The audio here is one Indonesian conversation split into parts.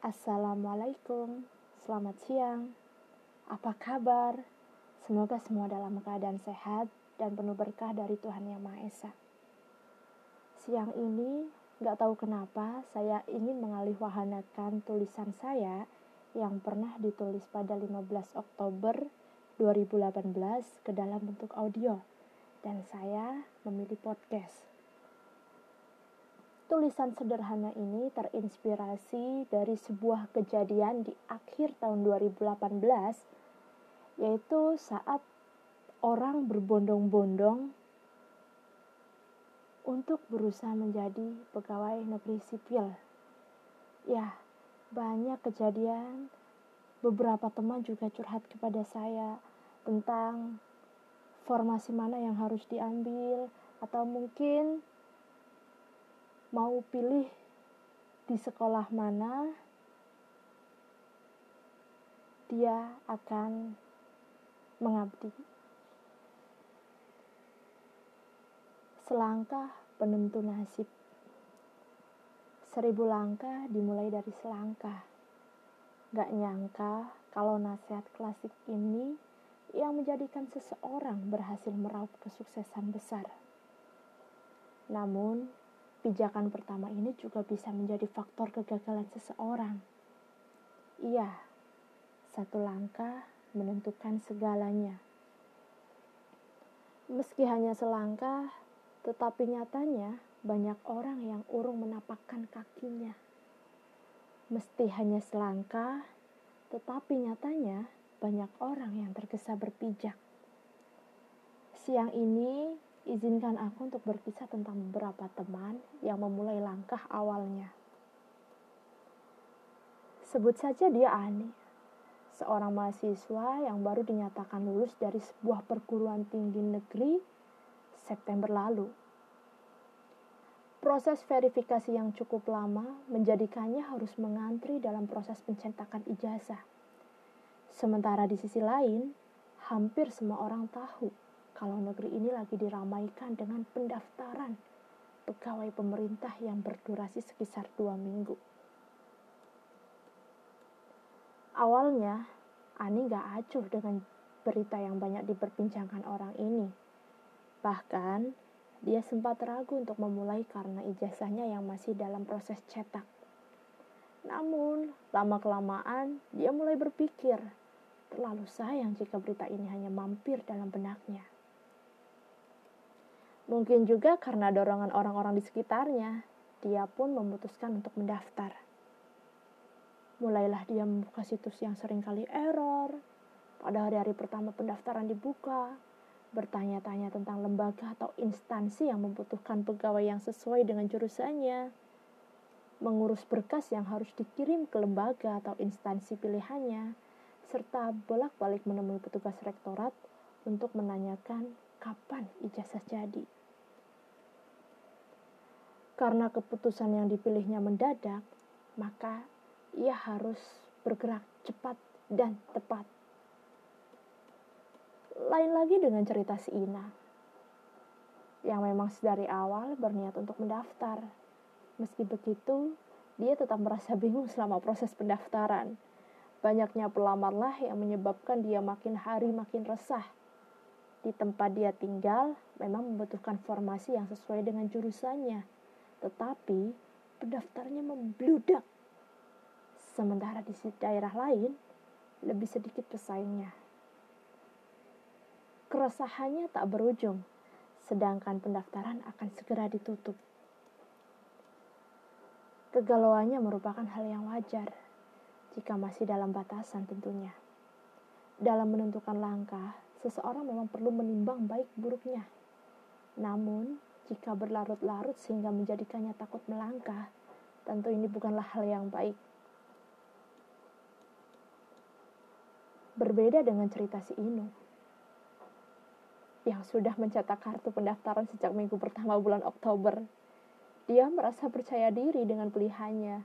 Assalamualaikum, selamat siang. Apa kabar? Semoga semua dalam keadaan sehat dan penuh berkah dari Tuhan Yang Maha Esa. Siang ini, gak tahu kenapa, saya ingin mengalih wahanakan tulisan saya yang pernah ditulis pada 15 Oktober 2018 ke dalam bentuk audio. Dan saya memilih podcast. Tulisan sederhana ini terinspirasi dari sebuah kejadian di akhir tahun 2018, yaitu saat orang berbondong-bondong untuk berusaha menjadi pegawai negeri sipil. Ya, banyak kejadian. Beberapa teman juga curhat kepada saya tentang formasi mana yang harus diambil, atau mungkin mau pilih di sekolah mana dia akan mengabdi. Selangkah penentu nasib. Seribu langkah dimulai dari selangkah. Gak nyangka kalau nasihat klasik ini yang menjadikan seseorang berhasil meraup kesuksesan besar. Namun, pijakan pertama ini juga bisa menjadi faktor kegagalan seseorang. Iya, satu langkah menentukan segalanya. Meski hanya selangkah, tetapi nyatanya banyak orang yang urung menapakkan kakinya. Mesti hanya selangkah, tetapi nyatanya banyak orang yang tergesa berpijak. Siang ini Izinkan aku untuk berkisah tentang beberapa teman yang memulai langkah awalnya. Sebut saja dia Ani, seorang mahasiswa yang baru dinyatakan lulus dari sebuah perguruan tinggi negeri September lalu. Proses verifikasi yang cukup lama menjadikannya harus mengantri dalam proses pencetakan ijazah. Sementara di sisi lain, hampir semua orang tahu kalau negeri ini lagi diramaikan dengan pendaftaran pegawai pemerintah yang berdurasi sekitar dua minggu. Awalnya, Ani gak acuh dengan berita yang banyak diperbincangkan orang ini. Bahkan, dia sempat ragu untuk memulai karena ijazahnya yang masih dalam proses cetak. Namun, lama-kelamaan dia mulai berpikir, terlalu sayang jika berita ini hanya mampir dalam benaknya. Mungkin juga karena dorongan orang-orang di sekitarnya, dia pun memutuskan untuk mendaftar. Mulailah dia membuka situs yang sering kali error. Pada hari-hari pertama pendaftaran dibuka, bertanya-tanya tentang lembaga atau instansi yang membutuhkan pegawai yang sesuai dengan jurusannya, mengurus berkas yang harus dikirim ke lembaga atau instansi pilihannya, serta bolak-balik menemui petugas rektorat untuk menanyakan kapan ijazah jadi. Karena keputusan yang dipilihnya mendadak, maka ia harus bergerak cepat dan tepat. Lain lagi dengan cerita si Ina, yang memang dari awal berniat untuk mendaftar. Meski begitu, dia tetap merasa bingung selama proses pendaftaran. Banyaknya pelamarlah yang menyebabkan dia makin hari makin resah. Di tempat dia tinggal memang membutuhkan formasi yang sesuai dengan jurusannya tetapi pendaftarnya membludak. Sementara di daerah lain lebih sedikit pesaingnya. Keresahannya tak berujung, sedangkan pendaftaran akan segera ditutup. Kegalauannya merupakan hal yang wajar jika masih dalam batasan tentunya. Dalam menentukan langkah, seseorang memang perlu menimbang baik buruknya. Namun, jika berlarut-larut sehingga menjadikannya takut melangkah, tentu ini bukanlah hal yang baik. Berbeda dengan cerita si Inu, yang sudah mencetak kartu pendaftaran sejak minggu pertama bulan Oktober. Dia merasa percaya diri dengan pilihannya,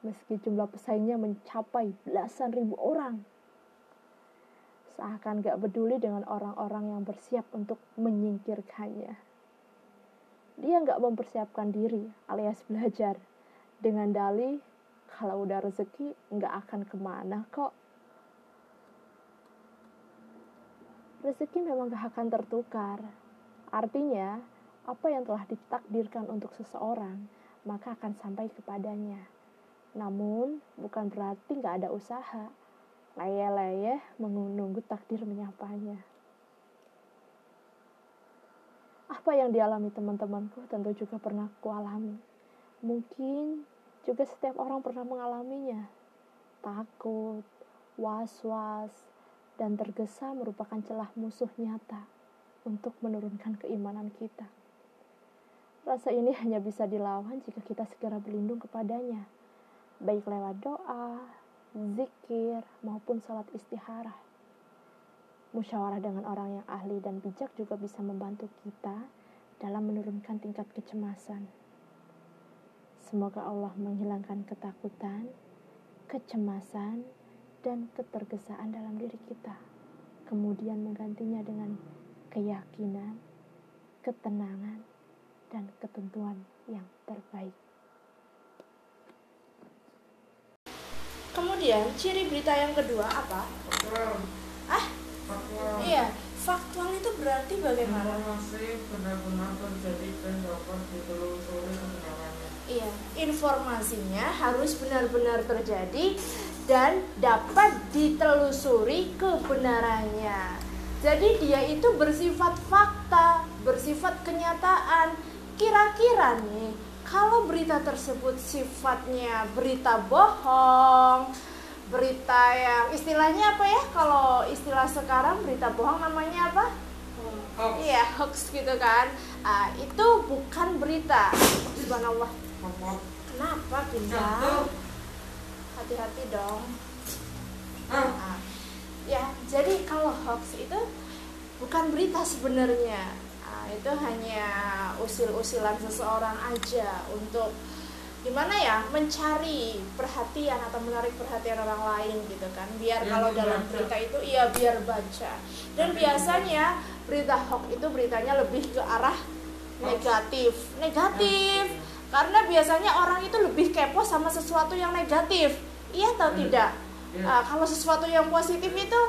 meski jumlah pesaingnya mencapai belasan ribu orang. Seakan gak peduli dengan orang-orang yang bersiap untuk menyingkirkannya dia nggak mempersiapkan diri alias belajar. Dengan dalih kalau udah rezeki nggak akan ke mana kok. Rezeki memang gak akan tertukar. Artinya apa yang telah ditakdirkan untuk seseorang maka akan sampai kepadanya. Namun bukan berarti nggak ada usaha. Leye-leye menunggu takdir menyapanya apa yang dialami teman-temanku tentu juga pernah kualami mungkin juga setiap orang pernah mengalaminya. Takut, was-was, dan tergesa merupakan celah musuh nyata untuk menurunkan keimanan kita. Rasa ini hanya bisa dilawan jika kita segera berlindung kepadanya, baik lewat doa, zikir, maupun salat istiharah. Musyawarah dengan orang yang ahli dan bijak juga bisa membantu kita dalam menurunkan tingkat kecemasan. Semoga Allah menghilangkan ketakutan, kecemasan, dan ketergesaan dalam diri kita. Kemudian menggantinya dengan keyakinan, ketenangan, dan ketentuan yang terbaik. Kemudian ciri berita yang kedua apa? Ah? Iya, faktual itu berarti bagaimana? Informasi benar-benar terjadi dan dapat ditelusuri kebenarannya. Iya, informasinya harus benar-benar terjadi dan dapat ditelusuri kebenarannya. Jadi dia itu bersifat fakta, bersifat kenyataan. Kira-kira nih, kalau berita tersebut sifatnya berita bohong, berita yang istilahnya apa ya? Kalau istilah sekarang berita bohong namanya apa? Hoax. iya hoax gitu kan. Ah, itu bukan berita. Subhanallah. Apa? kenapa Jatuh. hati-hati dong. Ah, ya jadi kalau hoax itu bukan berita sebenarnya. Ah, itu hanya usil-usilan seseorang aja untuk gimana ya mencari perhatian atau menarik perhatian orang lain gitu kan. Biar Biar kalau dalam membaca. berita itu iya biar baca. Dan biasanya berita hoax itu beritanya lebih ke arah negatif. Negatif. Karena biasanya orang itu lebih kepo sama sesuatu yang negatif. Iya atau Hmm. tidak? Iya. Ah, kalau sesuatu yang positif itu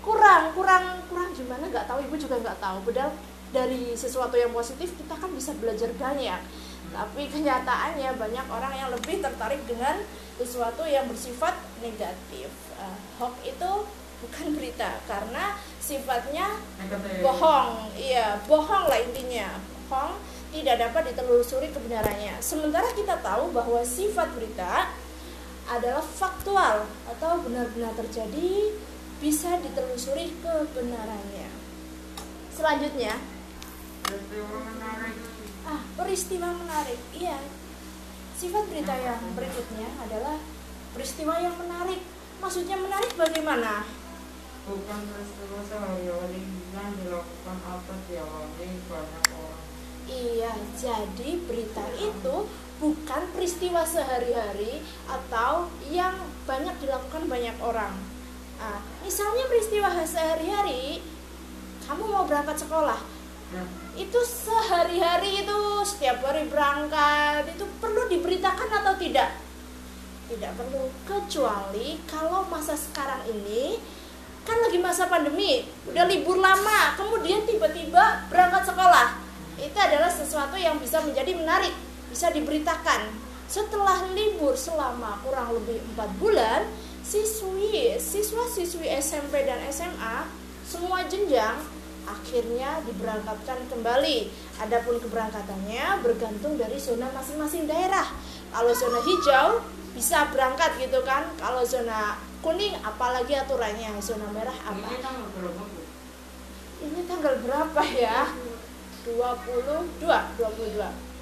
kurang kurang kurang. Gimana? Nggak tahu. Ibu juga nggak tahu. Padahal dari sesuatu yang positif kita kan bisa belajar banyak tapi kenyataannya banyak orang yang lebih tertarik dengan sesuatu yang bersifat negatif. Ah, hoax itu bukan berita karena sifatnya negatif. bohong. Iya bohong lah intinya. Bohong tidak dapat ditelusuri kebenarannya. Sementara kita tahu bahwa sifat berita adalah faktual atau benar-benar terjadi bisa ditelusuri kebenarannya. Selanjutnya. Ah peristiwa menarik. Iya. Sifat berita yang berikutnya adalah peristiwa yang menarik. Maksudnya menarik bagaimana? Bukan peristiwa sehari-hari yang dilakukan atau dialami banyak orang. Iya, jadi berita itu bukan peristiwa sehari-hari atau yang banyak dilakukan banyak orang. Nah, misalnya peristiwa sehari-hari, kamu mau berangkat sekolah, Ya, itu sehari-hari itu setiap hari berangkat itu perlu diberitakan atau tidak? Tidak perlu, kecuali kalau masa sekarang ini kan lagi masa pandemi, udah libur lama, kemudian tiba-tiba berangkat sekolah. Itu adalah sesuatu yang bisa menjadi menarik, bisa diberitakan. Setelah libur selama kurang lebih empat bulan, siswi, siswa-siswi SMP dan SMA semua jenjang akhirnya diberangkatkan kembali. Adapun keberangkatannya bergantung dari zona masing-masing daerah. Kalau zona hijau bisa berangkat gitu kan. Kalau zona kuning apalagi aturannya. Zona merah apa? ini tanggal berapa? Ini tanggal berapa ya? 22, 22.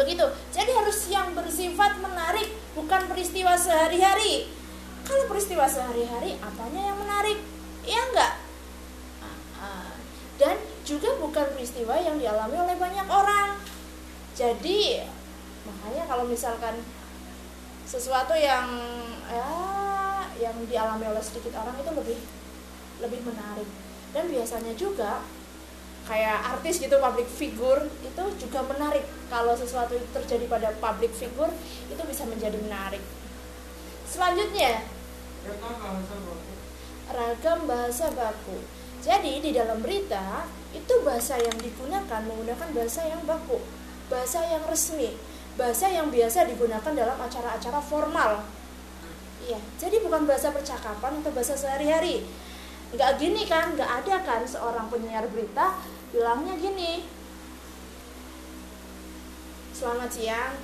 Begitu. Jadi harus yang bersifat menarik, bukan peristiwa sehari-hari. Kalau peristiwa sehari-hari, apanya yang menarik? Ya enggak? Dan juga bukan peristiwa yang dialami oleh banyak orang. Jadi, makanya kalau misalkan sesuatu yang ya yang dialami oleh sedikit orang itu lebih lebih menarik. Dan biasanya juga kayak artis gitu public figure itu juga menarik. Kalau sesuatu itu terjadi pada public figure itu bisa menjadi menarik. Selanjutnya. Ragam bahasa baku. Jadi di dalam berita itu bahasa yang digunakan menggunakan bahasa yang baku, bahasa yang resmi, bahasa yang biasa digunakan dalam acara-acara formal. Iya, jadi bukan bahasa percakapan atau bahasa sehari-hari. Nggak gini kan, nggak ada kan seorang penyiar berita bilangnya gini. Selamat siang.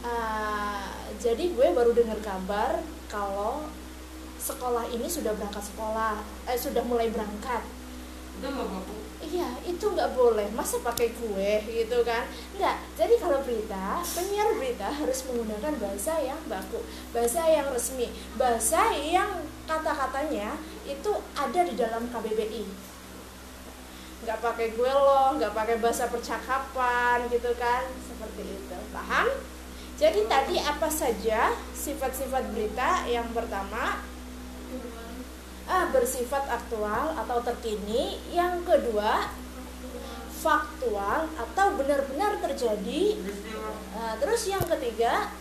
Ah, jadi gue baru dengar kabar kalau sekolah ini sudah berangkat sekolah, eh sudah mulai berangkat. Itu nggak baku. Iya, itu nggak boleh. Masa pakai kue gitu kan? Nggak. Jadi kalau berita, penyiar berita harus menggunakan bahasa yang baku, bahasa yang resmi, bahasa yang kata-katanya itu ada di dalam KBBI. Nggak pakai gue loh, nggak pakai bahasa percakapan gitu kan? Seperti itu. Paham? Jadi tadi apa saja sifat-sifat berita? Yang pertama, ah, bersifat aktual atau terkini. Yang kedua, faktual atau benar-benar terjadi. Peristiwa. Ah, terus yang ketiga,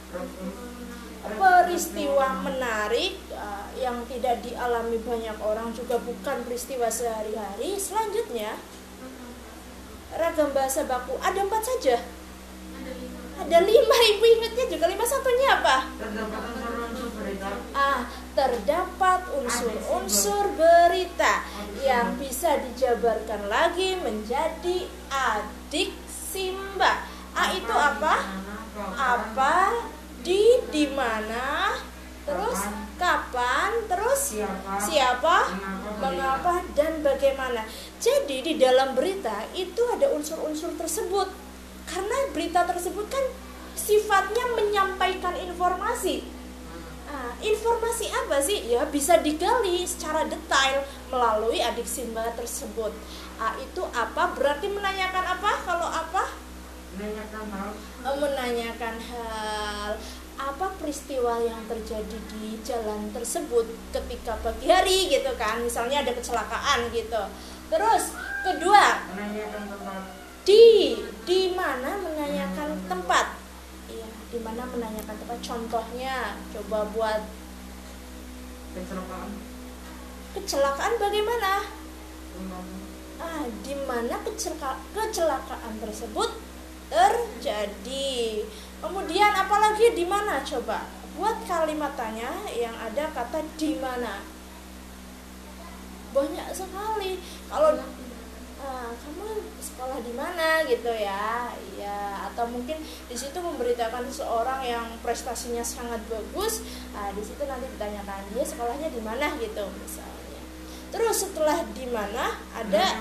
peristiwa menarik ah, yang tidak dialami banyak orang juga bukan peristiwa sehari-hari. Selanjutnya, ragam bahasa baku ada empat saja. Ada lima, ibu ingatnya juga lima satunya apa? Ah, terdapat unsur-unsur berita yang bisa dijabarkan lagi menjadi adik Simba. A itu apa? Apa, di, di mana, terus kapan, terus Siapa? mengapa, dan bagaimana. Jadi di dalam berita itu ada unsur-unsur tersebut. Karena berita tersebut kan sifatnya menyampaikan informasi. Nah, informasi apa sih? Ya bisa digali secara detail melalui adik Simba tersebut. Ah, itu apa? Berarti menanyakan apa? Kalau apa? Menanyakan hal. Eh, Menanyakan hal apa peristiwa yang terjadi di jalan tersebut ketika pagi hari gitu kan misalnya ada kecelakaan gitu terus kedua Menanyakan tempat. di di mana menanyakan tempat iya di mana menanyakan tempat? Contohnya coba buat Kecelakaan. kecelakaan bagaimana? Ah di mana kecelaka- kecelakaan tersebut terjadi? Kemudian apalagi di mana? Coba buat kalimat tanya yang ada kata di mana. Banyak sekali. Kalau ah, kamu sekolah di mana gitu ya? Iya atau mungkin di situ memberitakan seseorang yang prestasinya sangat bagus. Ah, di situ nanti ditanyakan dia sekolahnya di mana? gitu misalnya. Terus setelah di mana ada.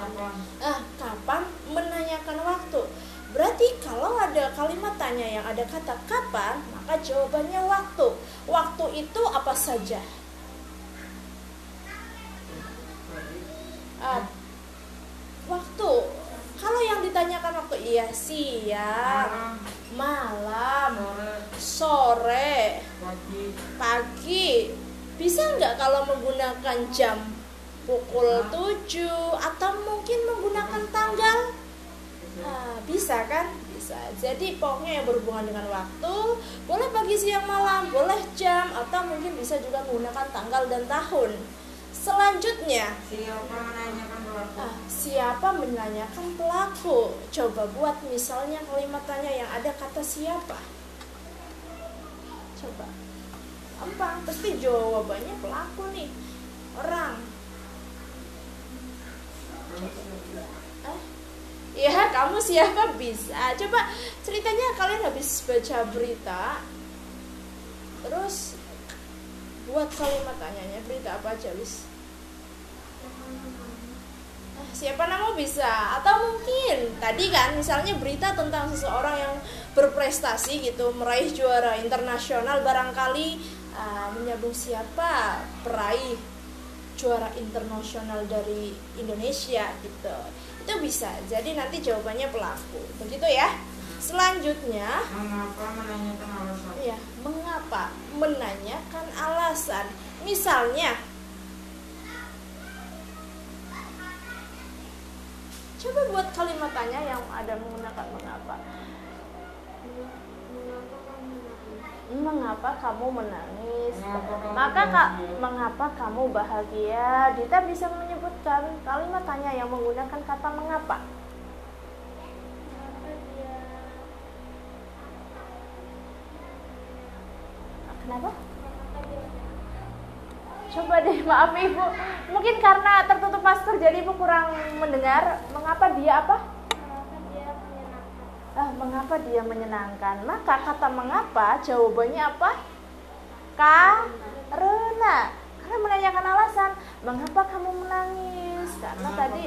Kapan? ah kapan menanyakan waktu? Berarti kalau ada kalimat tanya yang ada kata kapan maka jawabannya waktu. Waktu itu apa saja? Yang ditanyakan waktu iya siang Malam. malam Sore. sore Pagi. pagi bisa nggak kalau menggunakan jam pukul 7 atau mungkin menggunakan tanggal Ah, bisa kan bisa jadi pokoknya yang berhubungan dengan waktu boleh pagi siang malam boleh jam atau mungkin bisa juga menggunakan tanggal dan tahun selanjutnya Siapa menanyakan? Ah, siapa menanyakan pelaku? Coba buat misalnya kalimat tanya yang ada kata siapa. Coba. Gampang pasti jawabannya pelaku nih. Orang. Eh? Ya, kamu siapa? Bisa? Coba ceritanya kalian habis baca berita, terus buat kalimat tanyanya berita apa aja, wis? Siapa nama bisa? Atau mungkin tadi kan misalnya berita tentang seseorang yang berprestasi gitu, meraih juara internasional barangkali ah, menyambung siapa? Peraih juara internasional dari Indonesia gitu. Itu bisa. Jadi nanti jawabannya pelaku. Begitu ya. Selanjutnya. Mengapa menanyakan alasan? ya mengapa menanyakan alasan? Misalnya coba buat kalimat tanya yang ada menggunakan mengapa. Mengapa kamu menangis? Mengapa maka kak mengapa kamu bahagia? Dita bisa menyebutkan kalimat tanya yang menggunakan kata mengapa maaf ibu. Mungkin karena tertutup masker jadi ibu kurang mendengar. Mengapa dia apa? Ah mengapa dia menyenangkan? Maka kata mengapa jawabannya apa? Karena. Karena menanyakan alasan mengapa kamu menangis? Karena tadi?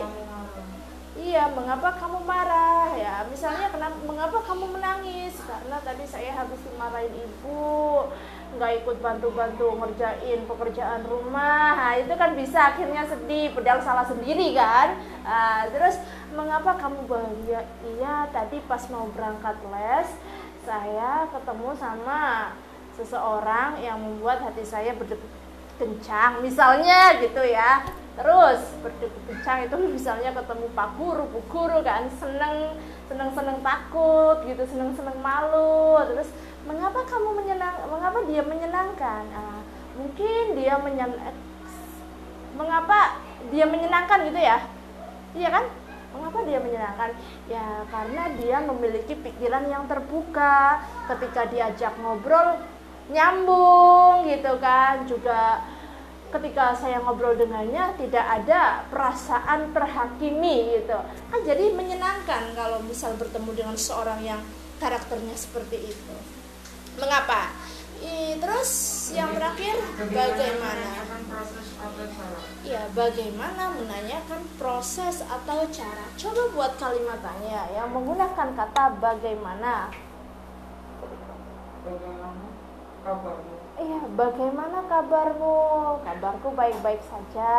Iya, mengapa kamu marah? Ya, misalnya kenapa mengapa kamu menangis? Karena tadi saya habis dimarahin ibu, nggak ikut bantu-bantu ngerjain pekerjaan rumah. Nah, itu kan bisa akhirnya sedih, padahal salah sendiri kan. Ah, terus mengapa kamu bahagia? Iya, tadi pas mau berangkat les, saya ketemu sama seseorang yang membuat hati saya berdebar kencang misalnya gitu ya terus berdebar kencang itu misalnya ketemu pak guru bu guru kan seneng seneng seneng takut gitu seneng seneng malu terus mengapa kamu menyenang mengapa dia menyenangkan? Ah, mungkin dia menyen mengapa dia menyenangkan? gitu ya. Iya kan? Mengapa dia menyenangkan? Ya karena dia memiliki pikiran yang terbuka. Ketika diajak ngobrol nyambung gitu kan. Juga ketika saya ngobrol dengannya tidak ada perasaan terhakimi gitu. Kan jadi menyenangkan kalau misal bertemu dengan seorang yang karakternya seperti itu mengapa terus yang terakhir bagaimana ya bagaimana menanyakan proses atau cara coba buat kalimatannya yang menggunakan kata bagaimana Bagaimana kabarmu? Iya, bagaimana kabarmu? Kabarku baik-baik saja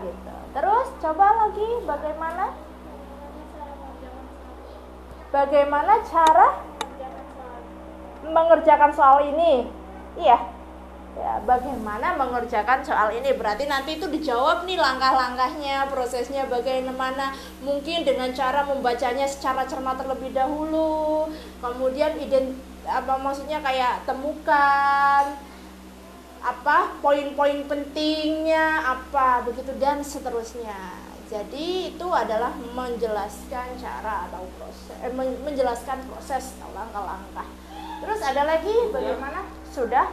gitu. Terus coba lagi bagaimana? Bagaimana cara mengerjakan soal ini? Iya. Ya, bagaimana mengerjakan soal ini? Berarti nanti itu dijawab nih langkah-langkahnya, prosesnya bagaimana? Mungkin dengan cara membacanya secara cermat terlebih dahulu. Kemudian ident apa maksudnya kayak temukan apa poin-poin pentingnya apa begitu dan seterusnya jadi itu adalah menjelaskan cara atau proses eh, men- menjelaskan proses langkah-langkah terus ada lagi bagaimana sudah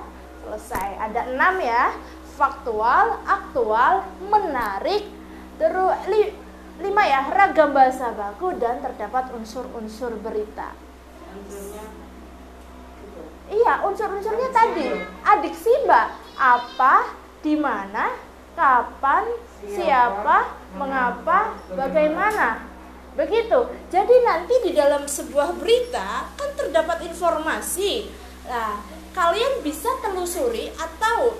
selesai ada enam ya faktual aktual menarik terus li- lima ya ragam bahasa baku dan terdapat unsur-unsur berita. Iya, unsur-unsurnya tadi. Adiksi, Mbak. Apa, di mana, kapan, siapa, mengapa, bagaimana. Begitu. Jadi nanti di dalam sebuah berita kan terdapat informasi. Nah, kalian bisa telusuri atau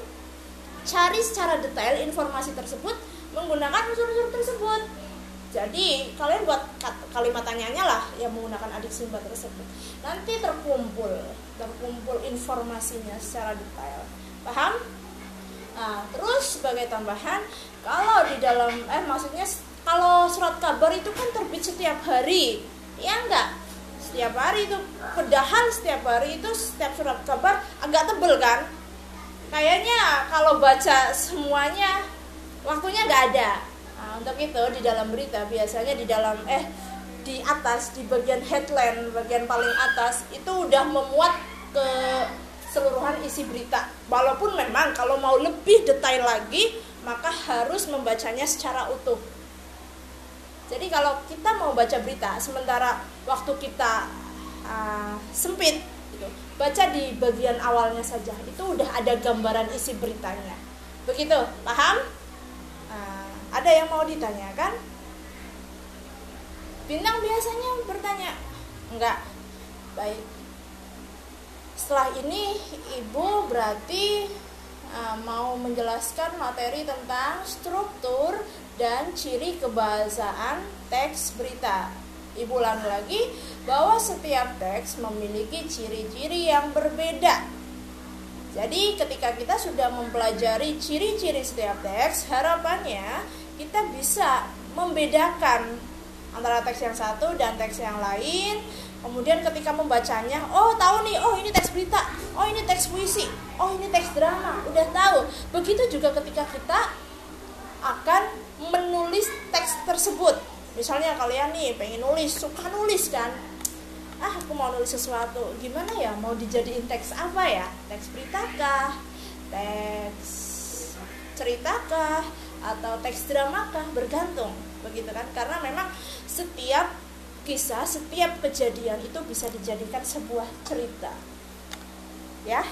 cari secara detail informasi tersebut menggunakan unsur-unsur tersebut. Jadi kalian buat kalimat tanyanya lah yang menggunakan adik sumber tersebut. Nanti terkumpul, terkumpul informasinya secara detail. Paham? Nah, terus sebagai tambahan, kalau di dalam eh maksudnya kalau surat kabar itu kan terbit setiap hari, ya enggak? Setiap hari itu padahal setiap hari itu setiap surat kabar agak tebel kan? Kayaknya kalau baca semuanya waktunya nggak ada. Nah, untuk itu di dalam berita biasanya di dalam eh di atas di bagian headline bagian paling atas itu udah memuat ke seluruhan isi berita. Walaupun memang kalau mau lebih detail lagi maka harus membacanya secara utuh. Jadi kalau kita mau baca berita sementara waktu kita uh, sempit gitu, baca di bagian awalnya saja itu udah ada gambaran isi beritanya. Begitu, paham? Nah, ada yang mau ditanyakan? Bintang biasanya bertanya, enggak. Baik. Setelah ini ibu berarti uh, mau menjelaskan materi tentang struktur dan ciri kebahasaan teks berita. Ibu ulangi lagi bahwa setiap teks memiliki ciri-ciri yang berbeda. Jadi ketika kita sudah mempelajari ciri-ciri setiap teks, harapannya kita bisa membedakan antara teks yang satu dan teks yang lain. Kemudian ketika membacanya, oh tahu nih, oh ini teks berita, oh ini teks puisi oh ini teks drama. Udah tahu. Begitu juga ketika kita akan menulis teks tersebut. Misalnya kalian nih pengen nulis suka nulis kan? Ah aku mau nulis sesuatu. Gimana ya? Mau dijadiin teks apa ya? Teks berita kah? Teks cerita kah? Atau teks drama kah? Bergantung. Begitu kan? Karena memang setiap kisah setiap kejadian itu bisa dijadikan sebuah cerita. Ya